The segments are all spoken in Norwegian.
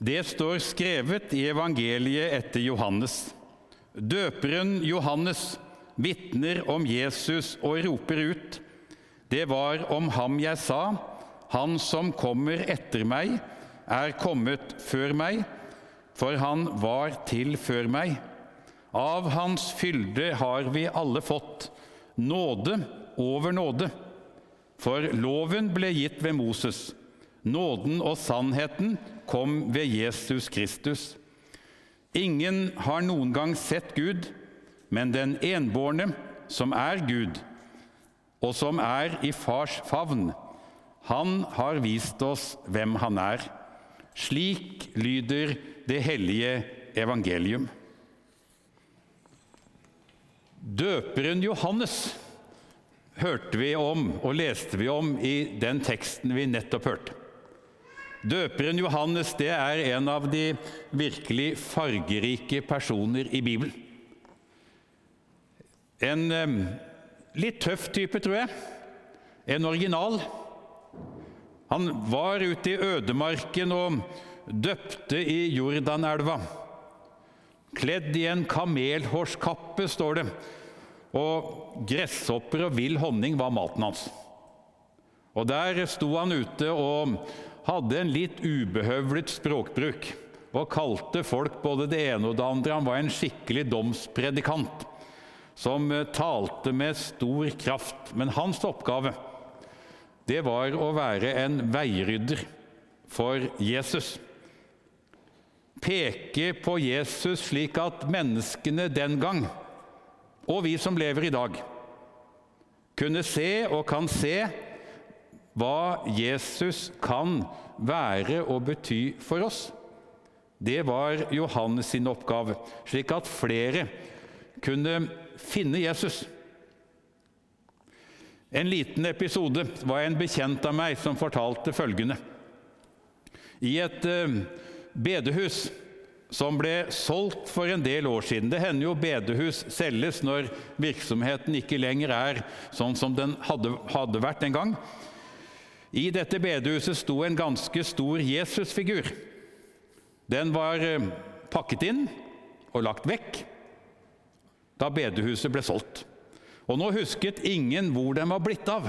Det står skrevet i evangeliet etter Johannes. Døperen Johannes vitner om Jesus og roper ut:" Det var om ham jeg sa:" Han som kommer etter meg, er kommet før meg, for han var til før meg. Av hans fylde har vi alle fått nåde over nåde. For loven ble gitt ved Moses. Nåden og sannheten kom ved Jesus Kristus. Ingen har noen gang sett Gud, men den enbårne, som er Gud, og som er i fars favn, han har vist oss hvem han er. Slik lyder det hellige evangelium. Døperen Johannes hørte vi om og leste vi om i den teksten vi nettopp hørte. Døperen Johannes det er en av de virkelig fargerike personer i Bibelen. En litt tøff type, tror jeg. En original. Han var ute i ødemarken og døpte i Jordanelva. Kledd i en kamelhårskappe, står det. Og gresshopper og vill honning var maten hans. Og der sto han ute og hadde en litt ubehøvlet språkbruk og kalte folk både det ene og det andre. Han var en skikkelig domspredikant som eh, talte med stor kraft. Men hans oppgave det var å være en veirydder for Jesus. Peke på Jesus slik at menneskene den gang, og vi som lever i dag, kunne se og kan se hva Jesus kan være og bety for oss. Det var Johannes sin oppgave, slik at flere kunne finne Jesus. En liten episode var en bekjent av meg som fortalte følgende. I et eh, bedehus som ble solgt for en del år siden. Det hender jo bedehus selges når virksomheten ikke lenger er sånn som den hadde, hadde vært en gang. I dette bedehuset sto en ganske stor Jesusfigur. Den var eh, pakket inn og lagt vekk da bedehuset ble solgt. Og nå husket ingen hvor den var blitt av.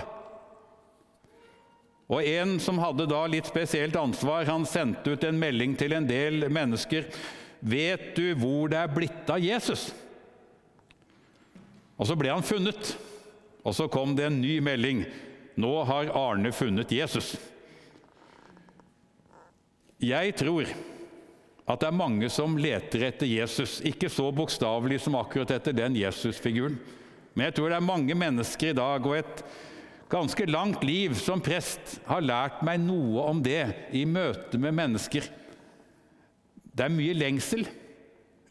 Og En som hadde da litt spesielt ansvar, han sendte ut en melding til en del mennesker. 'Vet du hvor det er blitt av Jesus?' Og Så ble han funnet. Og så kom det en ny melding. Nå har Arne funnet Jesus. Jeg tror at det er mange som leter etter Jesus, ikke så bokstavelig som akkurat etter den Jesus-figuren. Men jeg tror det er mange mennesker i dag og et ganske langt liv som prest har lært meg noe om det i møte med mennesker. Det er mye lengsel.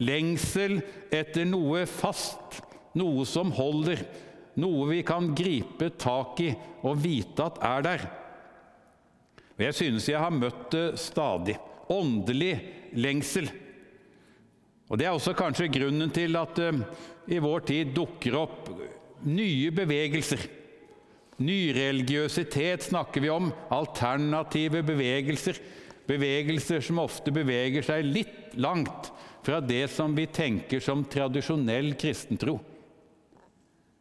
Lengsel etter noe fast, noe som holder noe vi kan gripe tak i og vite at er der. Og Jeg synes jeg har møtt det stadig. Åndelig lengsel. Og Det er også kanskje grunnen til at uh, i vår tid dukker opp nye bevegelser. Nyreligiøsitet snakker vi om. Alternative bevegelser. Bevegelser som ofte beveger seg litt langt fra det som vi tenker som tradisjonell kristentro.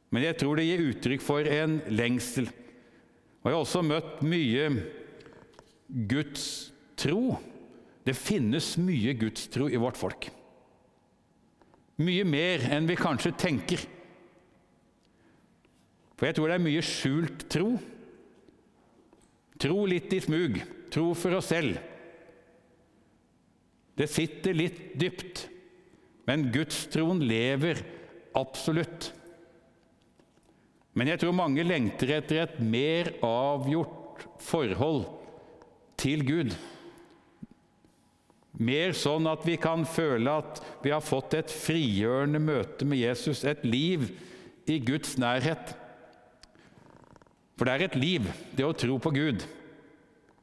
Men jeg tror det gir uttrykk for en lengsel. Og jeg har også møtt mye Guds tro. Det finnes mye gudstro i vårt folk. Mye mer enn vi kanskje tenker. For jeg tror det er mye skjult tro. Tro litt i smug, tro for oss selv. Det sitter litt dypt, men gudstroen lever absolutt. Men jeg tror mange lengter etter et mer avgjort forhold til Gud. Mer sånn at vi kan føle at vi har fått et frigjørende møte med Jesus, et liv i Guds nærhet. For det er et liv, det å tro på Gud.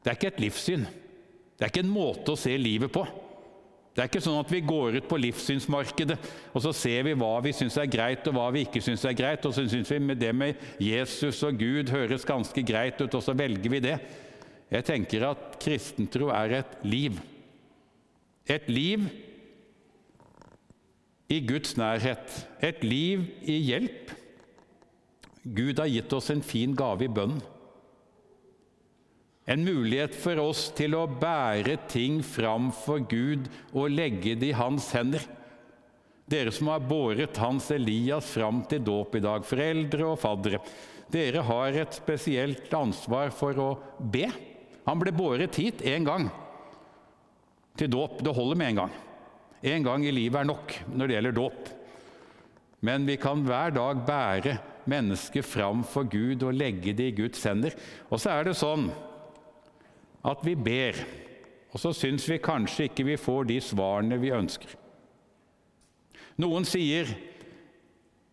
Det er ikke et livssyn. Det er ikke en måte å se livet på. Det er ikke sånn at vi går ut på livssynsmarkedet og så ser vi hva vi syns er greit, og hva vi ikke syns er greit, og så syns vi med det med Jesus og Gud høres ganske greit ut, og så velger vi det. Jeg tenker at kristentro er et liv. Et liv i Guds nærhet, et liv i hjelp. Gud har gitt oss en fin gave i bønnen. En mulighet for oss til å bære ting fram for Gud og legge det i hans hender. Dere som har båret Hans Elias fram til dåp i dag, foreldre og faddere. Dere har et spesielt ansvar for å be. Han ble båret hit én gang til dåp. Det holder med én gang. Én gang i livet er nok når det gjelder dåp. Men vi kan hver dag bære mennesket fram for Gud og legge det i Guds hender. Og så er det sånn at vi ber, og så syns vi kanskje ikke vi får de svarene vi ønsker. Noen sier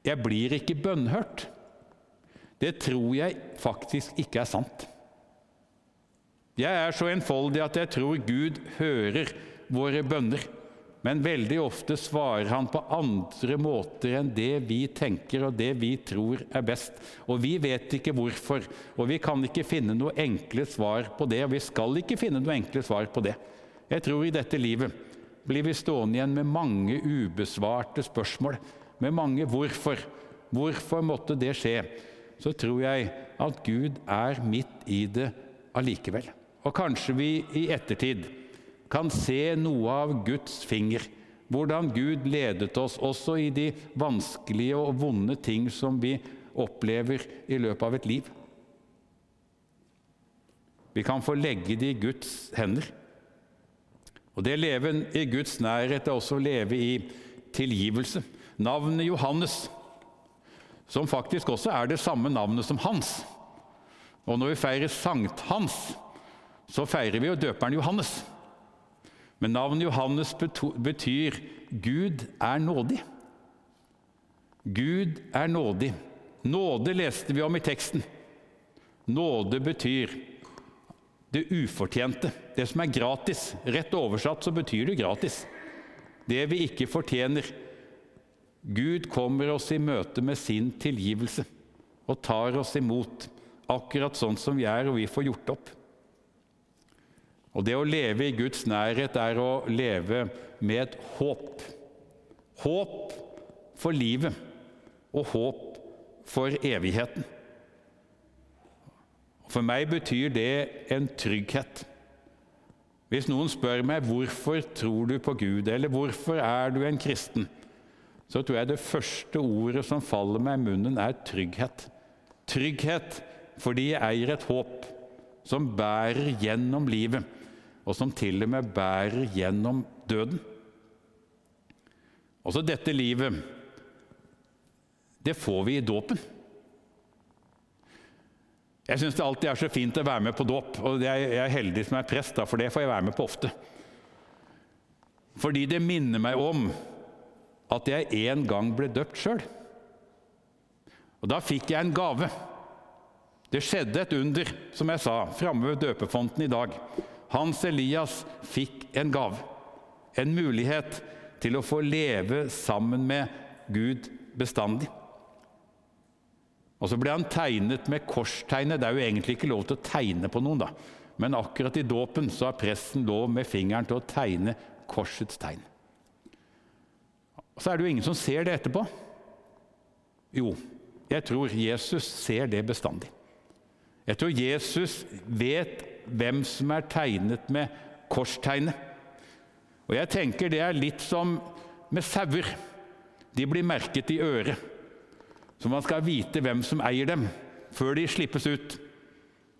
'jeg blir ikke bønnhørt'. Det tror jeg faktisk ikke er sant. Jeg er så enfoldig at jeg tror Gud hører våre bønner, men veldig ofte svarer han på andre måter enn det vi tenker og det vi tror er best. Og vi vet ikke hvorfor, og vi kan ikke finne noe enkle svar på det. Og vi skal ikke finne noe enkle svar på det. Jeg tror i dette livet blir vi stående igjen med mange ubesvarte spørsmål, med mange 'hvorfor'. Hvorfor måtte det skje? Så tror jeg at Gud er midt i det allikevel. Og kanskje vi i ettertid kan se noe av Guds finger. Hvordan Gud ledet oss også i de vanskelige og vonde ting som vi opplever i løpet av et liv. Vi kan få legge det i Guds hender. Og Det å leve i Guds nærhet er også å leve i tilgivelse. Navnet Johannes, som faktisk også er det samme navnet som Hans. Og når vi feirer sankthans, så feirer vi jo døperen Johannes. Men navnet Johannes betyr 'Gud er nådig'. Gud er nådig. Nåde leste vi om i teksten. Nåde betyr det ufortjente, det som er gratis. Rett oversatt så betyr det gratis. Det vi ikke fortjener. Gud kommer oss i møte med sin tilgivelse og tar oss imot, akkurat sånn som vi er, og vi får gjort opp. Og det å leve i Guds nærhet er å leve med et håp. Håp for livet og håp for evigheten. For meg betyr det en trygghet. Hvis noen spør meg hvorfor tror du på Gud, eller hvorfor er du en kristen, så tror jeg det første ordet som faller meg i munnen, er trygghet. Trygghet fordi jeg eier et håp som bærer gjennom livet, og som til og med bærer gjennom døden. Også dette livet, det får vi i dåpen. Jeg syns det alltid er så fint å være med på dåp, og jeg er heldig som er prest, for det får jeg være med på ofte. Fordi det minner meg om at jeg en gang ble døpt sjøl. Og da fikk jeg en gave. Det skjedde et under, som jeg sa, framme ved døpefonten i dag. Hans Elias fikk en gave. En mulighet til å få leve sammen med Gud bestandig. Og så ble han tegnet med korstegnet. Det er jo egentlig ikke lov til å tegne på noen, da. Men akkurat i dåpen så har presten lov med fingeren til å tegne korsets tegn. Og Så er det jo ingen som ser det etterpå. Jo, jeg tror Jesus ser det bestandig. Jeg tror Jesus vet hvem som er tegnet med korstegnet. Og jeg tenker det er litt som med sauer. De blir merket i øret. Så man skal vite hvem som eier dem, før de slippes ut.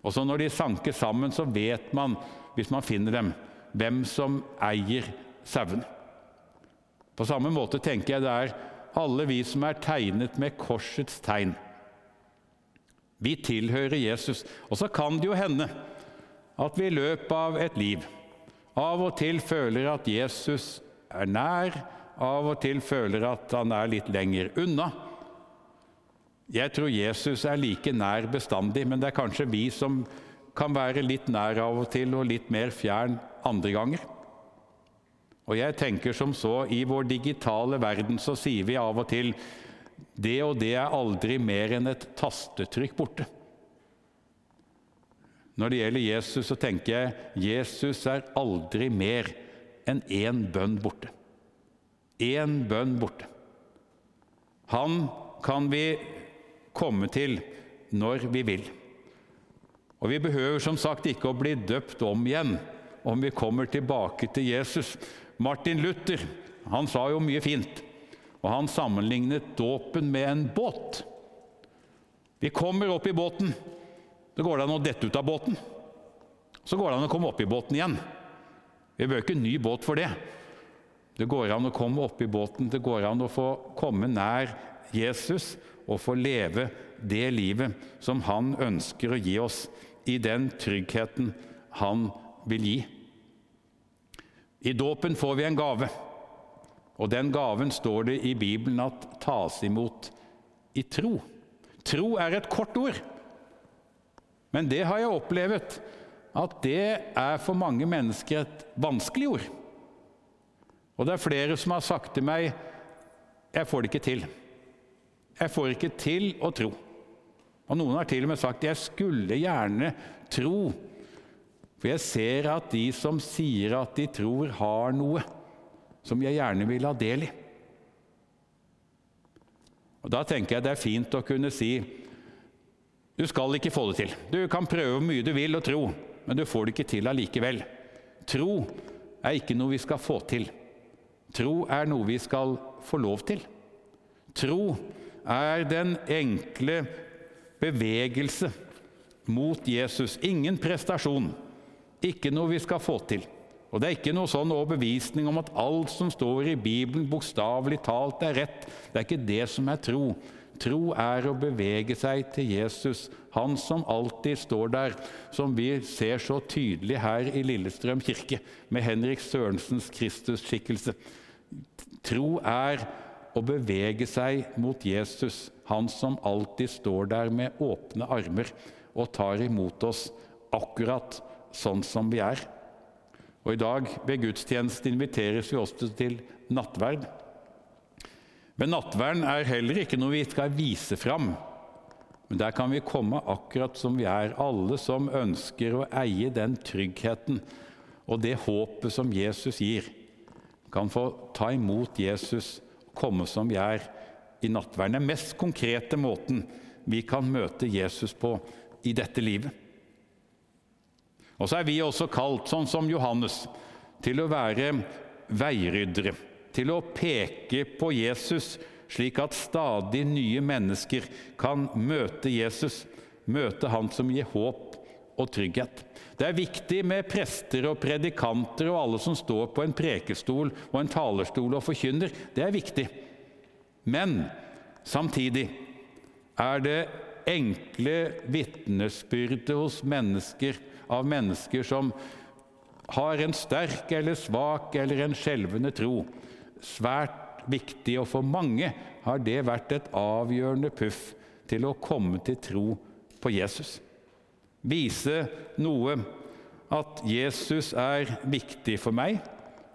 Og så når de sanker sammen, så vet man, hvis man finner dem, hvem som eier sauene. På samme måte tenker jeg det er alle vi som er tegnet med korsets tegn. Vi tilhører Jesus. Og så kan det jo hende at vi i løpet av et liv av og til føler at Jesus er nær, av og til føler at han er litt lenger unna. Jeg tror Jesus er like nær bestandig, men det er kanskje vi som kan være litt nær av og til og litt mer fjern andre ganger. Og jeg tenker som så, I vår digitale verden så sier vi av og til det og det er aldri mer enn et tastetrykk borte. Når det gjelder Jesus, så tenker jeg Jesus er aldri mer enn én bønn borte. Én bønn borte. Han kan vi komme til når vi vil. Og vi behøver som sagt ikke å bli døpt om igjen om vi kommer tilbake til Jesus. Martin Luther han sa jo mye fint, og han sammenlignet dåpen med en båt. Vi kommer opp i båten. Så går det an å dette ut av båten. Så går det an å komme opp i båten igjen. Vi bør ikke en ny båt for det. Det går an å komme opp i båten, det går an å få komme nær Jesus og få leve det livet som han ønsker å gi oss, i den tryggheten han vil gi. I dåpen får vi en gave, og den gaven står det i Bibelen at tas imot i tro. Tro er et kort ord, men det har jeg opplevd at det er for mange mennesker et vanskelig ord. Og det er flere som har sagt til meg 'Jeg får det ikke til'. Jeg får ikke til å tro. Og Noen har til og med sagt 'jeg skulle gjerne tro', for jeg ser at de som sier at de tror, har noe som jeg gjerne vil ha del i. Og Da tenker jeg det er fint å kunne si du skal ikke få det til. Du kan prøve hvor mye du vil å tro, men du får det ikke til allikevel. Tro er ikke noe vi skal få til. Tro er noe vi skal få lov til. Tro er den enkle bevegelse mot Jesus. Ingen prestasjon, ikke noe vi skal få til. Og Det er ikke noe sånn overbevisning om at alt som står i Bibelen, bokstavelig talt er rett. Det er ikke det som er tro. Tro er å bevege seg til Jesus, han som alltid står der, som vi ser så tydelig her i Lillestrøm kirke, med Henrik Sørensens Kristusskikkelse. Tro er å bevege seg mot Jesus, han som alltid står der med åpne armer og tar imot oss akkurat sånn som vi er. Og I dag ved gudstjeneste inviteres vi også til nattverd. Men nattverden er heller ikke noe vi skal vise fram. Men der kan vi komme akkurat som vi er, alle som ønsker å eie den tryggheten og det håpet som Jesus gir, kan få ta imot Jesus, komme som vi er i nattverden. Den mest konkrete måten vi kan møte Jesus på i dette livet. Og så er vi også kalt, sånn som Johannes, til å være veiryddere. Til å peke på Jesus, slik at stadig nye mennesker kan møte Jesus, møte Han som gir håp og trygghet. Det er viktig med prester og predikanter og alle som står på en prekestol og en talerstol og forkynner. Det er viktig. Men samtidig er det enkle vitnesbyrdet hos mennesker av mennesker som har en sterk eller svak eller en skjelvende tro. Svært viktig, og for mange har det vært et avgjørende puff til å komme til tro på Jesus. Vise noe at Jesus er viktig for meg,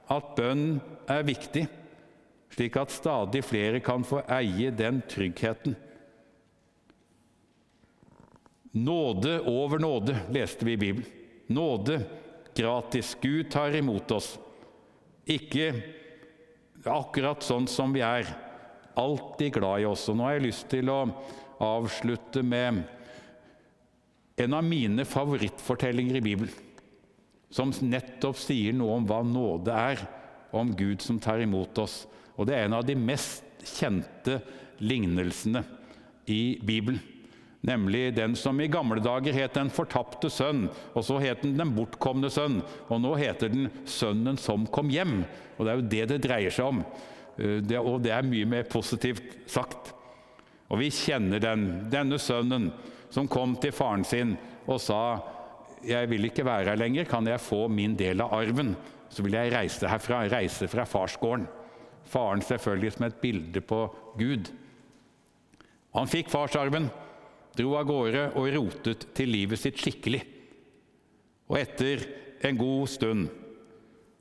at bønn er viktig, slik at stadig flere kan få eie den tryggheten Nåde over nåde, leste vi i Bibelen. Nåde gratis. Gud tar imot oss. Ikke akkurat sånn som vi er. Alltid glad i oss. Og nå har jeg lyst til å avslutte med en av mine favorittfortellinger i Bibelen. Som nettopp sier noe om hva nåde er, om Gud som tar imot oss. Og det er en av de mest kjente lignelsene i Bibelen. Nemlig den som i gamle dager het Den fortapte sønn, og så het den Den bortkomne sønn. Og nå heter den Sønnen som kom hjem. Og det er jo det det dreier seg om. Eh, og det er mye mer positivt sagt. Og vi kjenner den, denne sønnen som kom til faren sin og sa jeg vil ikke være her lenger, kan jeg få min del av arven? Så vil jeg reise herfra, reise fra farsgården. Faren selvfølgelig som et bilde på Gud. Han fikk farsarven dro av gårde og rotet til livet sitt skikkelig. Og etter en god stund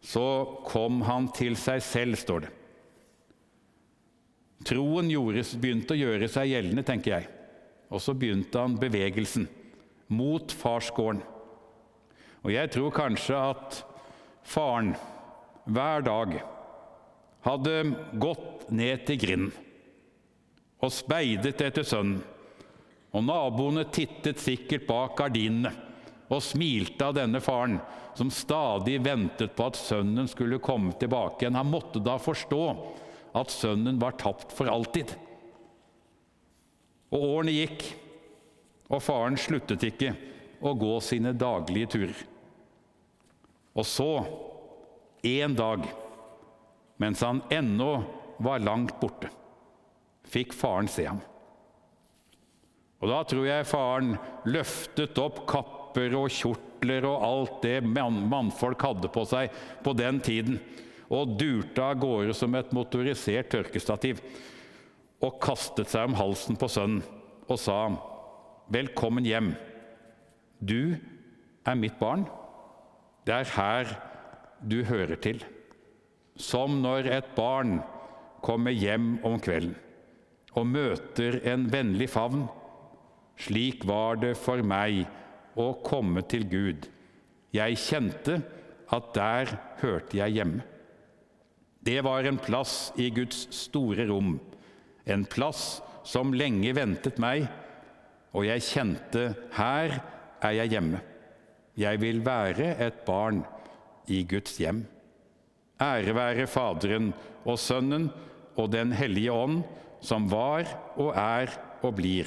så kom han til seg selv, står det. Troen gjordes, begynte å gjøre seg gjeldende, tenker jeg. Og så begynte han bevegelsen mot farsgården. Og jeg tror kanskje at faren hver dag hadde gått ned til grinden og speidet etter sønnen, og naboene tittet sikkert bak gardinene og smilte av denne faren, som stadig ventet på at sønnen skulle komme tilbake igjen. Han måtte da forstå at sønnen var tapt for alltid. Og årene gikk, og faren sluttet ikke å gå sine daglige turer. Og så, en dag, mens han ennå var langt borte, fikk faren se ham. Og da tror jeg faren løftet opp kapper og kjortler og alt det mannfolk hadde på seg på den tiden, og durte av gårde som et motorisert tørkestativ, og kastet seg om halsen på sønnen og sa, 'Velkommen hjem. Du er mitt barn. Det er her du hører til.' Som når et barn kommer hjem om kvelden og møter en vennlig favn. Slik var det for meg å komme til Gud. Jeg kjente at der hørte jeg hjemme. Det var en plass i Guds store rom, en plass som lenge ventet meg, og jeg kjente her er jeg hjemme. Jeg vil være et barn i Guds hjem. Ære være Faderen og Sønnen og Den hellige ånd, som var og er og blir